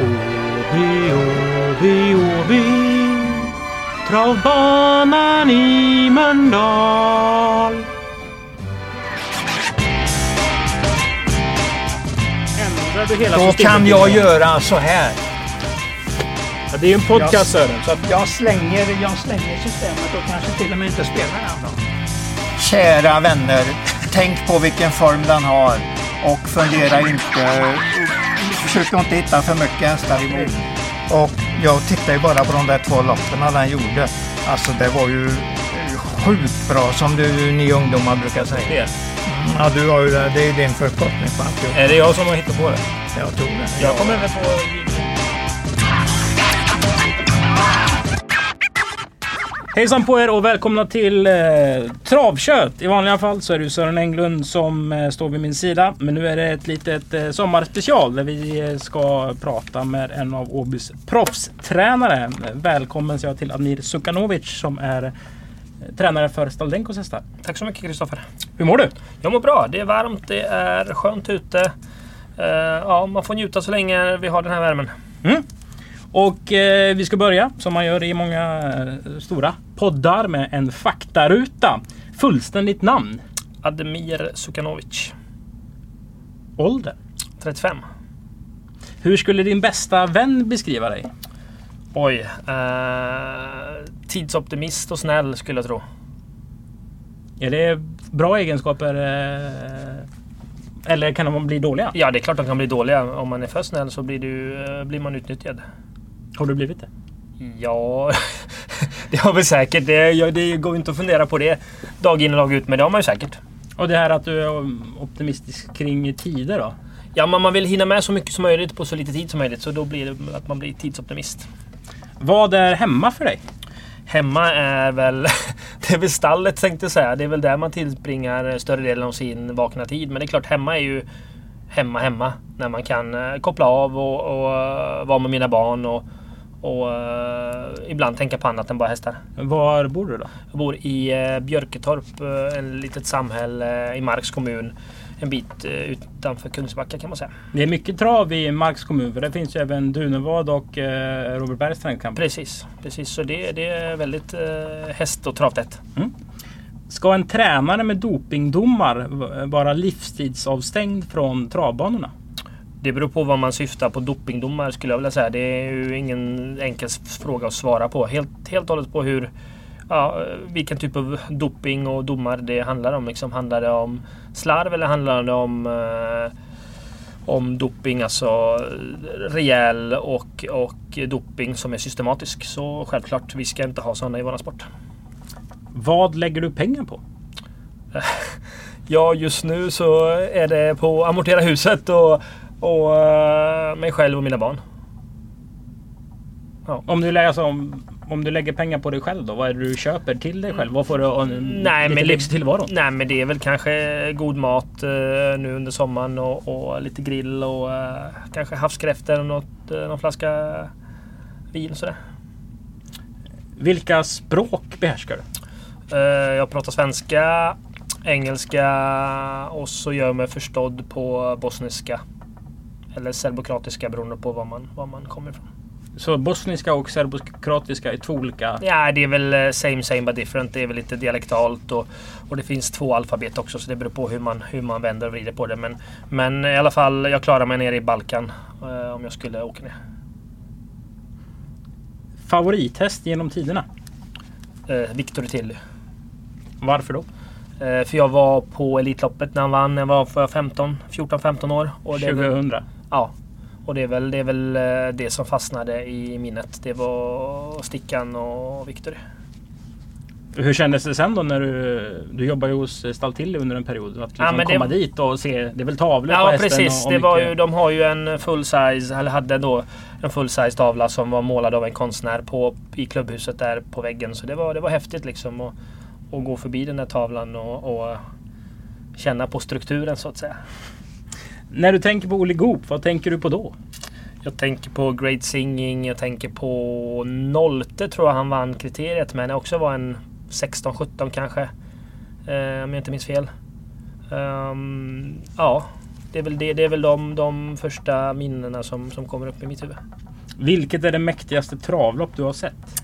Åby, Åby, Åby Travbanan i Mölndal Ändrar du hela Då kan jag göra så här. Ja, det är ju en podcast Sören. Så att, Jag slänger, jag slänger systemet och kanske till och med inte spelar den då. Kära vänner, tänk på vilken form den har och fundera inte, försök inte hitta för mycket hästar emot. Och jag tittar ju bara på de där två loppen den gjorde. Alltså det var ju sjukt bra som du, ni ungdomar brukar säga. det. Ja, du har ju det. Det är din förkortning på alltihop. Är det jag som har hittat på det? Jag tror det. Jag kommer väl på... Hejsan på er och välkomna till eh, Travkött. I vanliga fall så är det Sören Englund som eh, står vid min sida. Men nu är det ett litet eh, sommarspecial där vi eh, ska prata med en av Åbys proffstränare. Välkommen säger jag till Admir Sukanovic som är eh, tränare för Staldenkos hästar. Tack så mycket Kristoffer. Hur mår du? Jag mår bra. Det är varmt, det är skönt ute. Eh, ja, man får njuta så länge vi har den här värmen. Och eh, vi ska börja som man gör i många eh, stora poddar med en faktaruta. Fullständigt namn. Ademir Sukanovic, Ålder. 35. Hur skulle din bästa vän beskriva dig? Oj. Eh, tidsoptimist och snäll skulle jag tro. Är det bra egenskaper? Eh, eller kan de bli dåliga? Ja, det är klart de kan bli dåliga. Om man är för snäll så blir, du, eh, blir man utnyttjad. Har du blivit det? Ja, det har vi säkert. Det, det går inte att fundera på det dag in och dag ut, men det har man ju säkert. Och det här att du är optimistisk kring tider då? Ja, men man vill hinna med så mycket som möjligt på så lite tid som möjligt. Så då blir det att man blir tidsoptimist. Vad är hemma för dig? Hemma är väl... Det är väl stallet tänkte jag säga. Det är väl där man tillbringar större delen av sin vakna tid. Men det är klart, hemma är ju hemma hemma. När man kan eh, koppla av och, och eh, vara med mina barn och, och eh, ibland tänka på annat än bara hästar. Var bor du då? Jag bor i uh, Björketorp, uh, en litet samhälle i Marks kommun. En bit uh, utanför Kungsbacka kan man säga. Det är mycket trav i Marks kommun för det finns ju även Dunevad och eh, Robert Bergs träningskamp. Precis, precis. Så det, det är väldigt uh, häst och travtätt. Ska en tränare med dopingdomar vara livstidsavstängd från travbanorna? Det beror på vad man syftar på. Dopingdomar skulle jag vilja säga. Det är ju ingen enkel fråga att svara på. Helt, helt och hållet på hur Ja, vilken typ av doping och domar det handlar om. Liksom, handlar det om slarv eller handlar det om eh, om doping, alltså rejäl och, och doping som är systematisk. Så självklart, vi ska inte ha sådana i våran sport. Vad lägger du pengar på? Ja, just nu så är det på att amortera huset och, och eh, mig själv och mina barn. Om du, lägger, alltså, om, om du lägger pengar på dig själv då? Vad är det du köper till dig själv? Vad får du en Nej, lite men lyx i det, tillvaron? nej men det är väl kanske god mat eh, nu under sommaren och, och lite grill och eh, kanske havskräftor och något, eh, någon flaska vin och sådär. Vilka språk behärskar du? Eh, jag pratar svenska, engelska och så gör jag mig förstådd på bosniska. Eller serbokroatiska beroende på var man, var man kommer ifrån. Så bosniska och serbokroatiska är två olika... Ja, det är väl eh, same same but different. Det är väl lite dialektalt och, och det finns två alfabet också så det beror på hur man, hur man vänder och vrider på det. Men, men i alla fall, jag klarar mig nere i Balkan eh, om jag skulle åka ner. Favorithäst genom tiderna? Eh, Victor Tilly. Varför då? Eh, för jag var på Elitloppet när han vann. Jag var för 15, 14-15 år. Och det är väl, 2000? Ja. Och det är väl, det är väl eh, det som fastnade i minnet. Det var Stickan och Victor. Hur kändes det sen då när du, du jobbade hos Staltilli under en period? Att liksom Ja, men det- komma dit och se, det är väl tavlor på Ja hästen? precis. och, och det var mycket- ju, de har ju en full size, eller hade då en full size tavla som var målad av en konstnär på, i klubbhuset där på väggen. Så det var, det var häftigt liksom att, att gå förbi den där tavlan och, och känna på strukturen så att säga. När du tänker på Olle Goop, vad tänker du på då? Jag tänker på Great Singing, jag tänker på Nolte tror jag han vann kriteriet men också var en 16-17 kanske. Eh, om jag inte minns fel. Ehm, ja, Det är väl, det, det är väl de, de första minnena som, som kommer upp i mitt huvud. Vilket är det mäktigaste travlopp du har sett?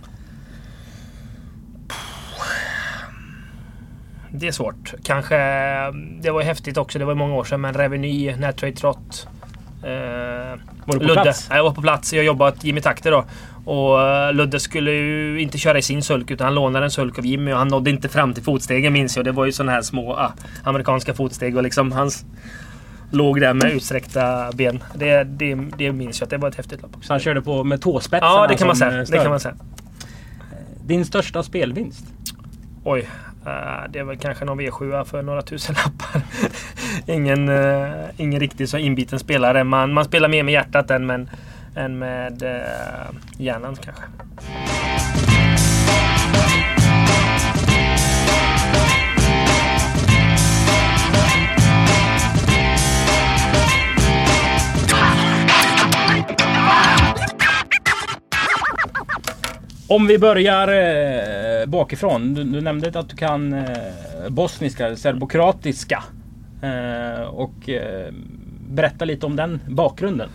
Det är svårt. Kanske... Det var häftigt också. Det var många år sedan. Men Reveny, Natrate Trot. Eh, var du på Ludde. plats? Jag var på plats. Jag jobbade åt Jimmy Takter då. Och eh, Ludde skulle ju inte köra i sin sulk utan han lånade en sulk av Jimmy och han nådde inte fram till fotstegen minns jag. Det var ju sådana här små ah, amerikanska fotsteg och liksom hans låg där med utsträckta ben. Det, det, det minns jag att det var ett häftigt lopp. Så han körde på med tåspetsarna? Ja, det kan, man säga. det kan man säga. Din största spelvinst? Oj. Eh, det är väl kanske någon V7 för några tusen lappar. ingen, uh, ingen riktigt så inbiten spelare. Man, man spelar mer med hjärtat än, men, än med uh, hjärnan kanske. Om vi börjar eh, bakifrån. Du, du, nämnde att du kan eh, bosniska, serbokratiska. Eh, och eh, berätta lite om den bakgrunden.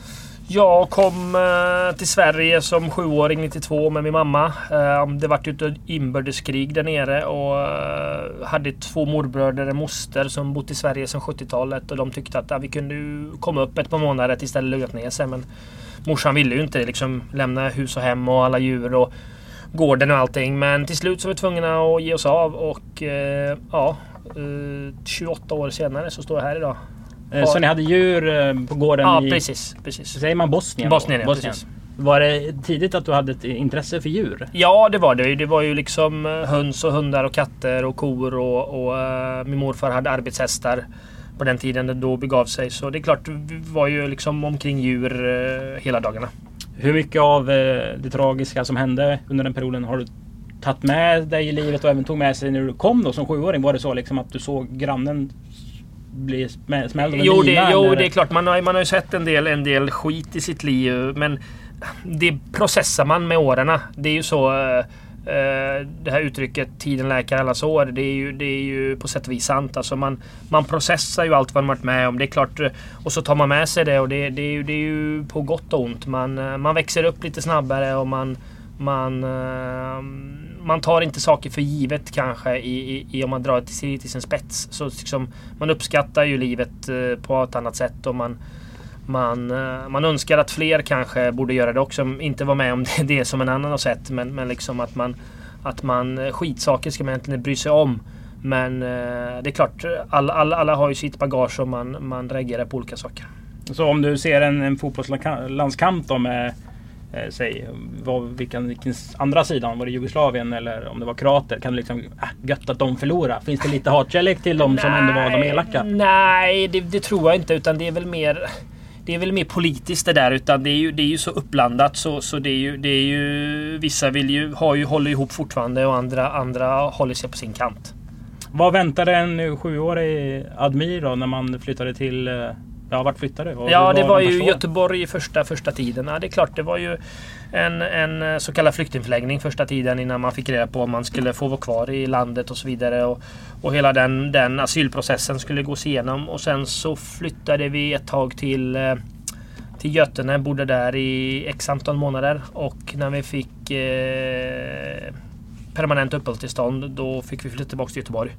Jag kom eh, till Sverige som sjuåring 92 med min mamma. Eh, det vart ju ett inbördeskrig där nere och eh, hade två morbröder och moster som bott i Sverige sedan 70-talet och de tyckte att ja, vi kunde komma upp ett par månader tills det lugnat ner sig. Men morsan ville ju inte liksom lämna hus och hem och alla djur och gården och allting. Men till slut så var vi tvungna att ge oss av och eh, ja, eh, 28 år senare så står jag här idag. Eh, så ni hade djur eh, på gården ja, i... precis, precis. Säger man Bosnien? Bosnien, Bosnien. Precis. Var det tidigt att du hade ett intresse för djur? Ja, det var det. Det var ju liksom eh, höns och hundar och katter och kor och, och uh, min morfar hade arbetshästar på den tiden det då begav sig. Så det är klart, vi var ju liksom omkring djur uh, hela dagarna. Hur mycket av eh, det tragiska som hände under den perioden har du tagit med dig i livet och även tog med sig när du kom då som sjuåring? Var det så liksom att du såg grannen bli smälld av en jo, det, jo, det är klart. Man har, man har ju sett en del, en del skit i sitt liv. Men det processar man med åren. Det är ju så. Eh, det här uttrycket tiden läker alla sår. Det är ju, det är ju på sätt och vis sant. Alltså man, man processar ju allt vad man varit med om. Det är klart. Eh, och så tar man med sig det och det, det, är, ju, det är ju på gott och ont. Man, eh, man växer upp lite snabbare och man, man, man tar inte saker för givet kanske i, i, i om man drar det till, till sin spets. Så liksom, man uppskattar ju livet på ett annat sätt. och man man, eh, man önskar att fler kanske borde göra det också. Inte vara med om det, det som en annan har sett. Men, men liksom att man, att man... Eh, skitsaker ska man egentligen bry sig om. Men eh, det är klart, alla, alla, alla har ju sitt bagage och man, man reagerar på olika saker. Så om du ser en, en fotbollslandskamp då med eh, säg, vad, vilken, vilken andra sidan? Var det Jugoslavien eller om det var kroater? Kan du liksom, äh, gött att de förlorar. Finns det lite hatkärlek till dem som ändå var de elaka? Nej, det, det, tror jag inte. Utan det är väl mer det är väl mer politiskt det där utan det är ju, det är ju så uppblandat så, så det, är ju, det är ju... Vissa vill ju, har ju, håller ihop fortfarande och andra, andra håller sig på sin kant. Vad väntade en sjuårig Admir då när man flyttade till eh, Ja, vart flyttade du? Ja, det var ju Göteborg i första, första tiden. Ja, det är klart, det var ju en, en eh, så kallad flyktingförläggning första tiden innan man fick reda på om man skulle få vara kvar i landet och så vidare. Och, och hela den, den asylprocessen skulle gås igenom. Och sen så flyttade vi ett tag till eh, till Götene, bodde där i x antal månader och när vi fick eh, permanent uppehållstillstånd då fick vi flytta tillbaka till Göteborg.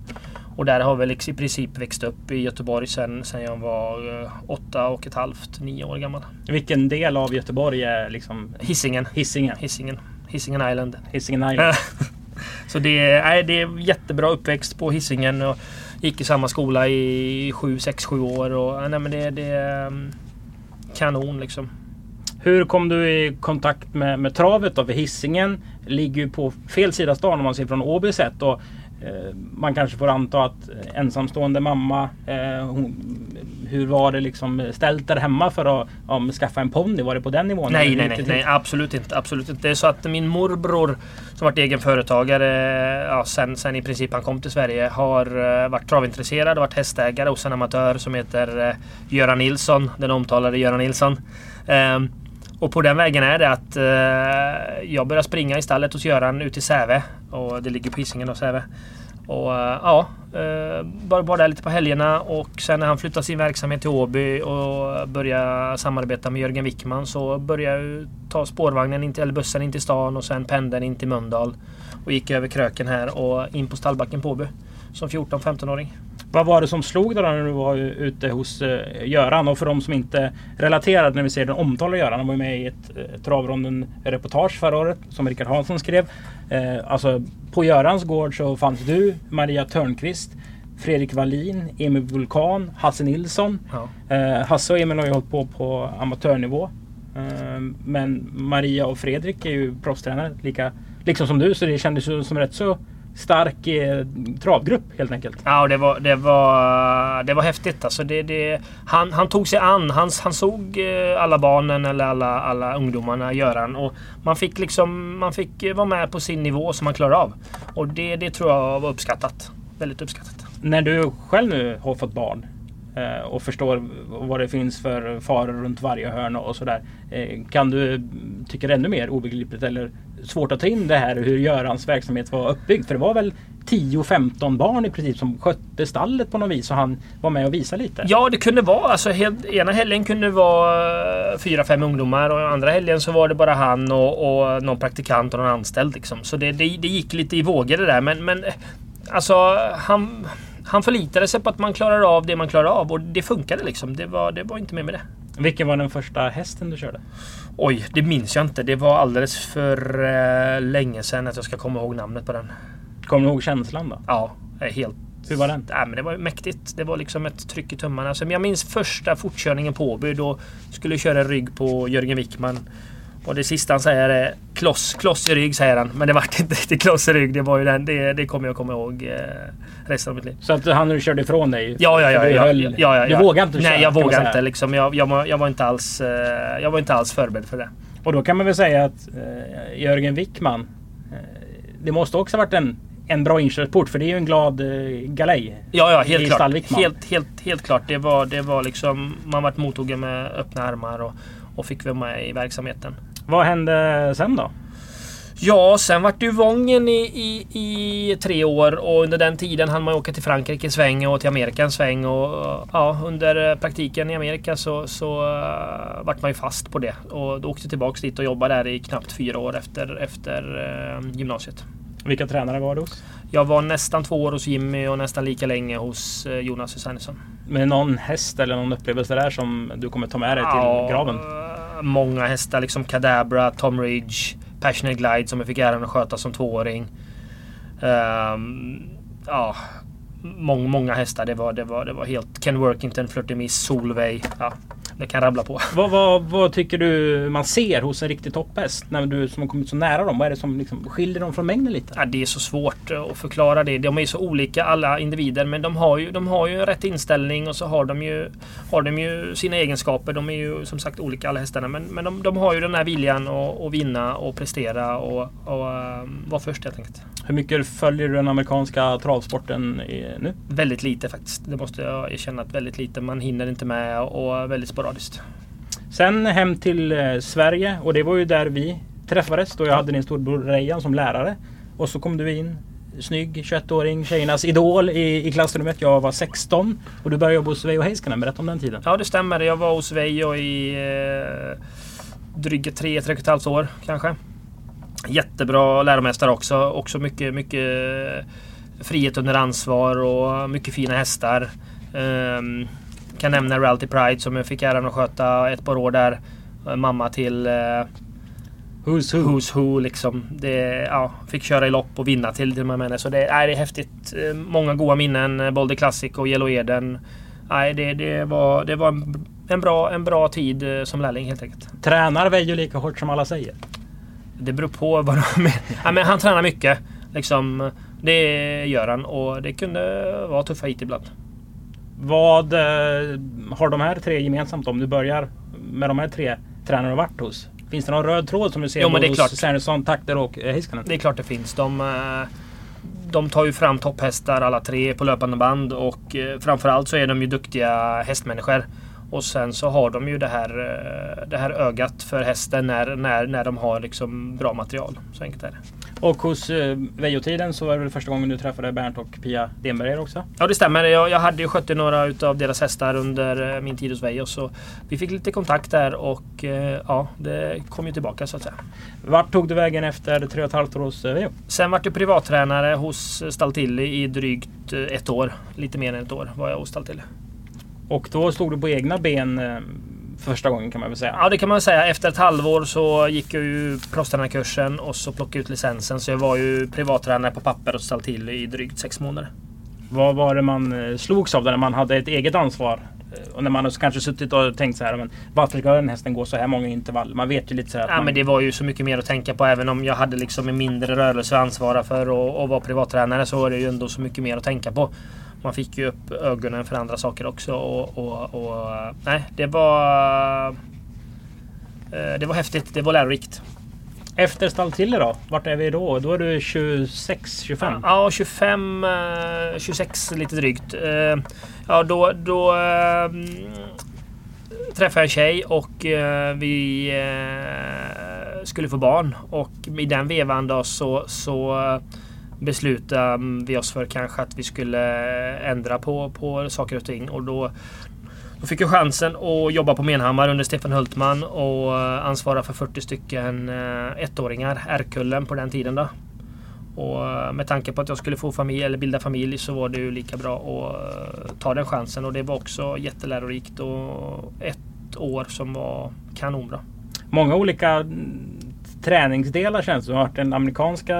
Och där har vi i princip växt upp i Göteborg sen, sen jag var eh, åtta och ett halvt, nio år gammal. Vilken del av Göteborg är liksom? Hisingen. Hisingen. Hisingen. Hisingen Island. Hisingen Island. Så det är, det är jättebra uppväxt på Hisingen. Och gick i samma skola i sju, sex, sju år. Och, nej, men det, det är mm, kanon liksom. Hur kom du i kontakt med, med travet då? För Hisingen ligger ju på fel sida stan om man ser från Åby sett. Och man kanske får anta att ensamstående mamma, eh, hon, hur var det liksom ställt där hemma för att ja, skaffa en ponny? Var det på den nivån? Nej, nej, nej, nej, absolut inte. Absolut inte. Det är så att min morbror som varit egen företagare ja, sen, sen i princip han kom till Sverige har varit travintresserad och varit hästägare hos en amatör som heter Göran Nilsson. Den omtalade Göran Nilsson. Um, och på den vägen är det att eh, jag börjar springa i stallet hos Göran ute i Säve. Och det ligger på Hisingen då, Säve. Och eh, ja, eh, bara, bara där lite på helgerna och sen när han flyttade sin verksamhet till Åby och började samarbeta med Jörgen Wickman så började jag ta spårvagnen in till, eller bussen in till stan och sen pendeln in till Mölndal. Och gick över kröken här och in på stallbacken på Åby som 14-15-åring. Vad var det som slog dig när du var ute hos uh, Göran? Och för de som inte relaterade när vi ser den omtalade Göran. Han var med i ett uh, Travronden-reportage förra året som Rickard Hansson skrev. Uh, alltså på Görans gård så fanns du, Maria Törnqvist, Fredrik Wallin, Emil Vulkan, Hasse Nilsson. Ja. Hasse och Emil har ju hållit på på amatörnivå. Men Maria och Fredrik är ju proffstränare lika, liksom som du så det kändes ju som rätt så stark eh, travgrupp helt enkelt. Ja, det var, det var, det var häftigt. Alltså det, det, han, han tog sig an. Han, han såg eh, alla barnen eller alla, alla ungdomarna Göran. Och man fick liksom man fick vara med på sin nivå som man klarar av. Och det, det tror jag var uppskattat. Väldigt uppskattat. När du själv nu har fått barn eh, och förstår vad det finns för faror runt varje hörn och sådär. Eh, kan du tycka det är ännu mer obegripligt eller svårt att ta in det här hur Görans verksamhet var uppbyggd. För det var väl 10-15 barn i princip som skötte stallet på något vis och han var med och visade lite. Ja det kunde vara. Alltså, ena helgen kunde det vara 4-5 ungdomar och andra helgen så var det bara han och, och någon praktikant och någon anställd. Liksom. Så det, det, det, gick lite i vågor det där. Men, men alltså han, han förlitade sig på att man klarar av det man klarar av och det funkade liksom. Det var, det var inte mer med det. Vilken var den första hästen du körde? Oj, det minns jag inte. Det var alldeles för äh, länge sedan att jag ska komma ihåg namnet på den. Kommer du ihåg känslan då? Ja, helt... Hur var den? Ja, men det var mäktigt. Det var liksom ett tryck i tummarna. Alltså, jag minns första fortkörningen på Åby. Då skulle jag köra rygg på Jörgen Wickman. Och det sista han säger är kloss, kloss i rygg säger han. Men det vart inte riktigt kloss i rygg. Det var ju den. Det, det kommer jag komma ihåg eh, resten av mitt liv. Så att han nu körde ifrån dig? Ja, ja, ja. ja, ja, ja, Du vågade inte köra? Nej, jag vågade inte. Liksom. Jag, jag, jag, var inte alls, eh, jag var inte alls förberedd för det. Och då kan man väl säga att eh, Jörgen Wickman. Eh, det måste också ha varit en, en bra inkörsport för det är ju en glad eh, galej. Ja, ja helt klart. Helt, helt, helt klart. Det var, det var liksom, man vart mottagen med öppna armar och, och fick vara med i verksamheten. Vad hände sen då? Ja, sen vart ju Vången i, i, i, tre år och under den tiden hann man åka till Frankrike en sväng och till Amerika en sväng. Och, ja, under praktiken i Amerika så, så uh, vart man ju fast på det. Och då åkte jag tillbaks dit och jobbade där i knappt fyra år efter, efter uh, gymnasiet. Vilka tränare var du hos? Jag var nästan två år hos Jimmy och nästan lika länge hos Jonas Husseiniusson. Med någon häst eller någon upplevelse där som du kommer ta med dig till ja, graven? Många hästar. Liksom Cadabra, Tom Ridge, Passionate Glide som jag fick äran att sköta som tvååring. Um, ja, många, många hästar. Det var, det, var, det var helt... Ken Workington, Flirty Miss, Solveig. Ja, det kan rabbla på. Vad, vad, vad, tycker du man ser hos en riktig topphäst? När du som har kommit så nära dem. Vad är det som liksom skiljer dem från mängden lite? Ja, det är så svårt att förklara det. De är så olika alla individer. Men de har ju, de har ju rätt inställning och så har de ju, har de ju sina egenskaper. De är ju som sagt olika alla hästarna. Men, men de, de har ju den här viljan att, att vinna och prestera och, och um, vara först helt enkelt. Hur mycket följer du den amerikanska travsporten nu? Väldigt lite faktiskt. Det måste jag erkänna. Väldigt lite. Man hinner inte med och väldigt sporadiskt. Sen hem till eh, Sverige och det var ju där vi träffades då jag hade din storbror Rejan som lärare. Och så kom du in snygg 21-åring, tjejernas idol i, i klassrummet. Jag var 16 och du började jobba hos Veijo Heiskanen. Berätta om den tiden. Ja det stämmer. Jag var hos Veijo i eh, drygt tre, tre och ett halvt år kanske. Jättebra läromästare också. Också mycket, mycket frihet under ansvar och mycket fina hästar. Um, kan nämna Realty Pride som jag fick äran att sköta ett par år där. Mamma till uh, Who's Who. Who's Who liksom. Det, ja, fick köra i lopp och vinna till, till med. Så det, nej, det är häftigt. Eh, många goda minnen. Boulder Classic och Yellow Eden. Nej, det, det var, det var en, en, bra, en bra tid eh, som lärling helt enkelt. Tränar Veijo lika hårt som alla säger? Det beror på vad de... ja, men han tränar mycket. Liksom, det gör han och det kunde vara tuffa hit ibland. Vad eh, har de här tre gemensamt om du börjar med de här tre tränarna du varit hos? Finns det någon röd tråd som du ser jo, både hos Särnesson, Takter och eh, Heiskanen? Det är klart det finns. De, eh, de tar ju fram topphästar alla tre på löpande band och framförallt så är de ju duktiga hästmänniskor. Och sen så har de ju det här, det här ögat för hästen när, när, när de har liksom bra material. Så enkelt är det. Och hos eh, Vejotiden så var det väl första gången du träffade Bernt och Pia Denberger också? Ja det stämmer. Jag, jag hade ju skött några utav deras hästar under eh, min tid hos Vejo. Så vi fick lite kontakt där och eh, ja, det kom ju tillbaka så att säga. Vart tog du vägen efter tre och ett halvt år hos eh, Vejo? Sen vart jag privattränare hos Staltilli i drygt eh, ett år. Lite mer än ett år var jag hos Staltilli. Och då stod du på egna ben eh, första gången kan man väl säga? Ja det kan man säga. Efter ett halvår så gick jag ju proffstränarkursen och så plockade jag ut licensen. Så jag var ju privattränare på papper och ställt till i drygt sex månader. Vad var det man eh, slogs av när man hade ett eget ansvar? Eh, och när man kanske suttit och tänkt så här, men varför ska den hästen gå så här många intervall? Man vet ju lite så här Ja man... men det var ju så mycket mer att tänka på. Även om jag hade liksom en mindre rörelse att ansvara för och, och var privattränare så var det ju ändå så mycket mer att tänka på man fick ju upp ögonen för andra saker också. Och, och, och nej, det var... Eh, det var häftigt. Det var lärorikt. Efter Stalltille då? Vart är vi då? Då är du 26, 25? Ja, 25, 26 lite drygt. Ja, då, då ehm, äh, träffade jag en tjej och äh, vi eh, skulle få barn. Och i den vevan då så, så beslutade mm, vi oss för kanske att vi skulle ändra på, på saker och ting. Och då, då fick jag chansen att jobba på Menhammar under Stefan Hultman och ansvara för 40 stycken eh, ettåringar, R-kullen på den tiden. Då. Och eh, med tanke på att jag skulle få familj eller bilda familj så var det ju lika bra att eh, ta den chansen. Och det var också jättelärorikt och ett år som var kanonbra. Många olika träningsdelar känns det som. varit den amerikanska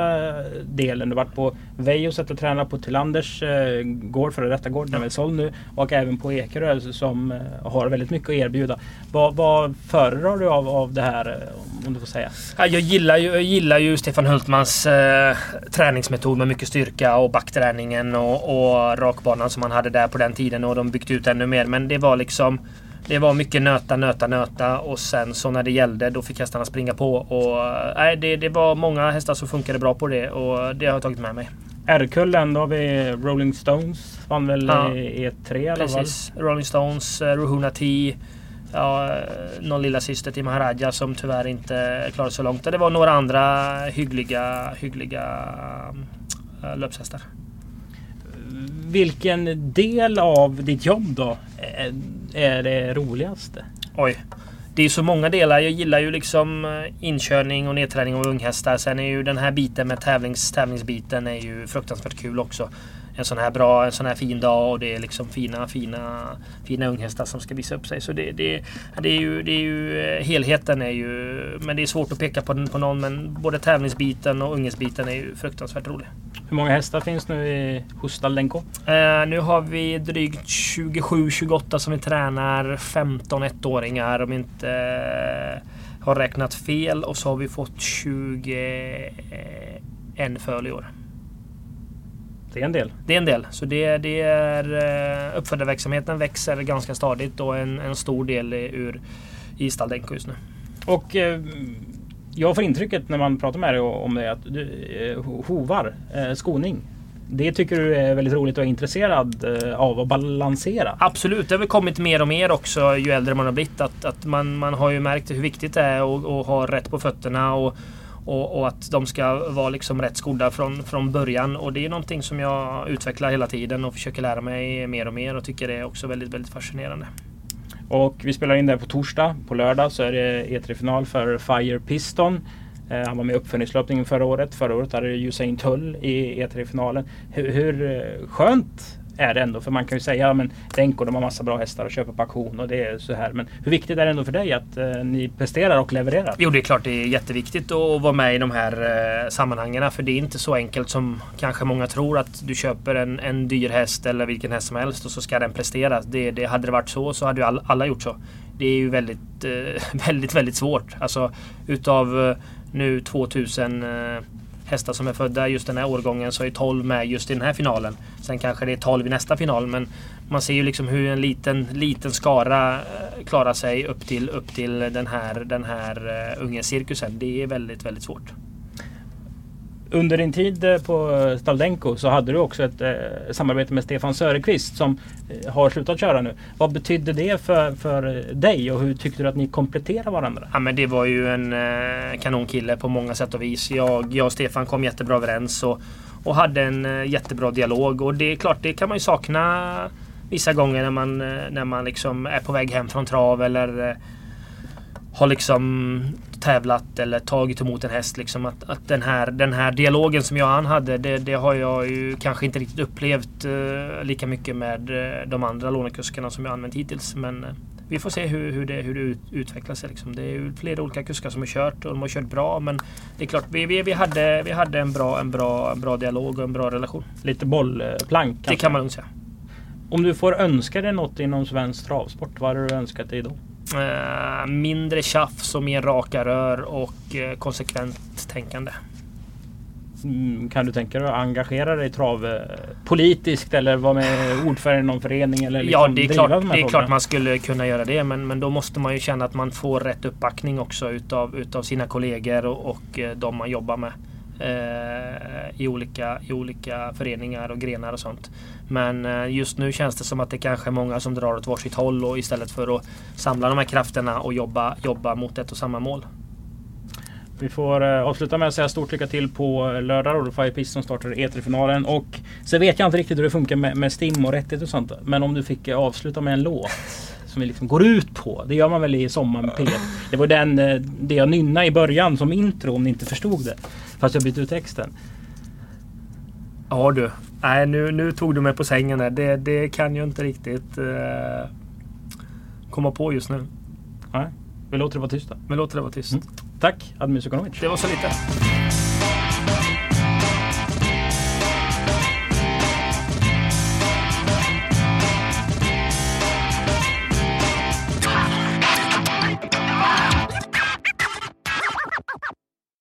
delen. Du har varit på Vejo sätt att träna på Tillanders eh, gård, före detta gård, den är väl såld nu. Och även på Ekerö som eh, har väldigt mycket att erbjuda. Vad, vad föredrar du av, av det här? Eh, om du får säga. Ja, jag, gillar ju, jag gillar ju Stefan Hultmans eh, träningsmetod med mycket styrka och backträningen och, och rakbanan som han hade där på den tiden. Och de byggt ut ännu mer. Men det var liksom det var mycket nöta, nöta, nöta och sen så när det gällde då fick hästarna springa på. Och, nej, det, det var många hästar som funkade bra på det och det har jag tagit med mig. R-kullen, då har vi Rolling Stones. Vann väl ja, E3 i alla Precis. Rolling Stones, uh, Ruhuna T. Ja, någon lilla syster till Maharaja som tyvärr inte klarade så långt. Det var några andra hyggliga, hyggliga uh, löpshästar. Vilken del av ditt jobb då är det roligaste? Oj. Det är så många delar. Jag gillar ju liksom eh, inkörning och nedträning av unghästar. Sen är ju den här biten med tävlings, tävlingsbiten är ju fruktansvärt kul också. En sån här bra, en sån här fin dag och det är liksom fina, fina, fina unghästar som ska visa upp sig. Så det, det, det, är ju, det är ju, eh, helheten är ju, men det är svårt att peka på, på någon. Men både tävlingsbiten och unghästbiten är ju fruktansvärt rolig. Hur många hästar finns nu i hos Staldenko? Uh, nu har vi drygt 27-28 som vi tränar. 15 ettåringar om inte uh, har räknat fel. Och så har vi fått 21 föl i år. Det är en del. Det är en del. Så det, det är uh, uppfödarverksamheten växer ganska stadigt och en, en stor del ur i Staldenko just nu. Och jag får intrycket när man pratar med dig om det att du, eh, hovar, eh, skoning. Det tycker du är väldigt roligt och är intresserad eh, av att balansera? Absolut, det har väl kommit mer och mer också ju äldre man har blivit. Att, att man, man har ju märkt hur viktigt det är att, att ha rätt på fötterna och, och, och, att de ska vara liksom rätt skodda från, från början. Och det är någonting som jag utvecklar hela tiden och försöker lära mig mer och mer och tycker det är också väldigt, väldigt fascinerande. Och vi spelar in det på torsdag. På lördag så är det E3-final för Fire Piston. Eh, han var med i uppföljningslöpningen förra året. Förra året hade Usain Tull i E3-finalen. Hur, hur skönt är det ändå? För man kan ju säga att Denko de har massa bra hästar och köper på auktion och det är så här. Men hur viktigt är det ändå för dig att eh, ni presterar och levererar? Jo det är klart det är jätteviktigt att vara med i de här eh, sammanhangen. För det är inte så enkelt som kanske många tror att du köper en, en dyr häst eller vilken häst som helst och så ska den prestera. Det, det hade det varit så så hade ju alla, alla gjort så. Det är ju väldigt, eh, väldigt, väldigt svårt. Alltså utav eh, nu 2000 eh, hästar som är födda just den här årgången så är 12 med just i den här finalen. Sen kanske det är 12 i nästa final men man ser ju liksom hur en liten, liten skara eh, klarar sig upp till, upp till den här, den här eh, uh, unga cirkusen. Det är väldigt, väldigt svårt. Under din tid eh, på Staldenko så hade du också ett eh, samarbete med Stefan Söderqvist som eh, har slutat köra nu. Vad betydde det för, för dig och hur tyckte du att ni kompletterade varandra? Ja, men det var ju en eh, kanonkille på många sätt och vis. Jag, jag och Stefan kom jättebra överens och, och hade en eh, jättebra dialog. Och det är klart, det kan man ju sakna vissa gånger när man, eh, när man liksom är på väg hem från trav eller eh, har liksom tävlat eller tagit emot en häst. Liksom att, att den, här, den här dialogen som jag och han hade, det, det har jag ju kanske inte riktigt upplevt uh, lika mycket med uh, de andra lånekuskarna som jag använt hittills. Men uh, vi får se hur, hur, det, hur det ut, utvecklar sig. Liksom. Det är ju flera olika kuskar som har kört och de har kört bra. Men det är klart, vi, vi, vi, hade, vi hade en bra, en, bra, en bra dialog och en bra relation. Lite bollplank kanske? Det kan man lugnt säga. Om du får önska dig något inom svensk travsport, vad hade du önskat dig då? Eh, mindre tjafs och mer raka rör och eh, konsekvent tänkande. Mm, kan du tänka dig att engagera dig i trav eh, politiskt eller vara med ordförande i någon förening? Eller liksom ja, det är, klart, de det är klart man skulle kunna göra det. Men, men då måste man ju känna att man får rätt uppbackning också utav, utav sina kollegor och, och de man jobbar med Eh, i, olika, i olika föreningar och grenar och sånt. Men eh, just nu känns det som att det kanske är många som drar åt varsitt håll och istället för att samla de här krafterna och jobba, jobba mot ett och samma mål. Vi får eh, avsluta med att säga stort lycka till på lördag. Då Fire som startar E3-finalen. Och så vet jag inte riktigt hur det funkar med, med STIM och rättigheter och sånt. Men om du fick eh, avsluta med en låt som vi liksom går ut på. Det gör man väl i Sommar med P. Det var den, eh, det jag nynnade i början som intro om ni inte förstod det. Fast jag bytte ut texten. Ja du. Nej nu, nu tog du mig på sängen där. Det, det kan jag inte riktigt uh, komma på just nu. Nej. Vi låter det vara tyst då. Vi låter det vara tyst. Mm. Tack Admir Sukanovic. Det var så lite.